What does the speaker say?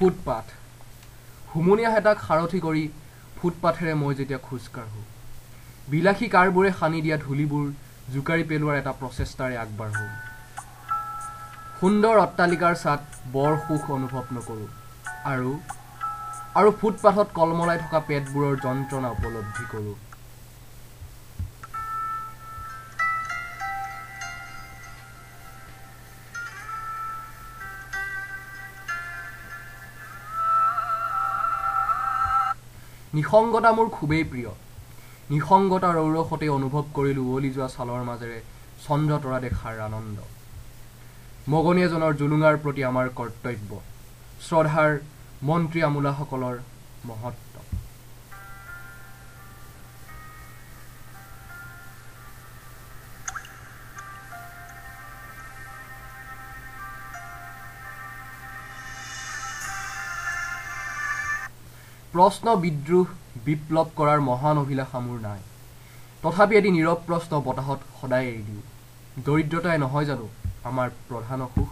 Footpath হুমুনীয়া হেতাক সাৰথি কৰি ফুটপাথেৰে মই যেতিয়া খোজকাঢ়োঁ বিলাসী কাৰবোৰে সানি দিয়া ধূলিবোৰ জোকাৰি পেলোৱাৰ এটা প্ৰচেষ্টাৰে আগবাঢ়োঁ। সুন্দৰ অট্টালিকাৰ ছাত বৰ সুখ অনুভৱ নকৰোঁ আৰু আৰু ফুটপাথত কলমলাই থকা পেটবোৰৰ যন্ত্ৰণা উপলব্ধি কৰোঁ। নিসংগতা মোৰ খুবেই প্ৰিয়। নিসংগতাৰ ঔৰসতে অনুভৱ কৰিলোঁ উৱলি যোৱা ছালৰ মাজেৰে চন্দ্ৰ তৰা দেখাৰ আনন্দ। মগনী এজনৰ জুলুঙাৰ প্ৰতি আমাৰ কৰ্তব্য। শ্ৰদ্ধাৰ মন্ত্ৰী আমোলাসকলৰ মহত্ব। প্ৰশ্ন বিদ্ৰোহ বিপ্লৱ কৰাৰ মহান অভিলাষা মোৰ নাই। তথাপি এটি নীৰৱ প্ৰশ্ন বতাহত সদায় এৰি দিওঁ। দৰিদ্ৰতাই নহয় জানো আমাৰ প্ৰধান অসুখ?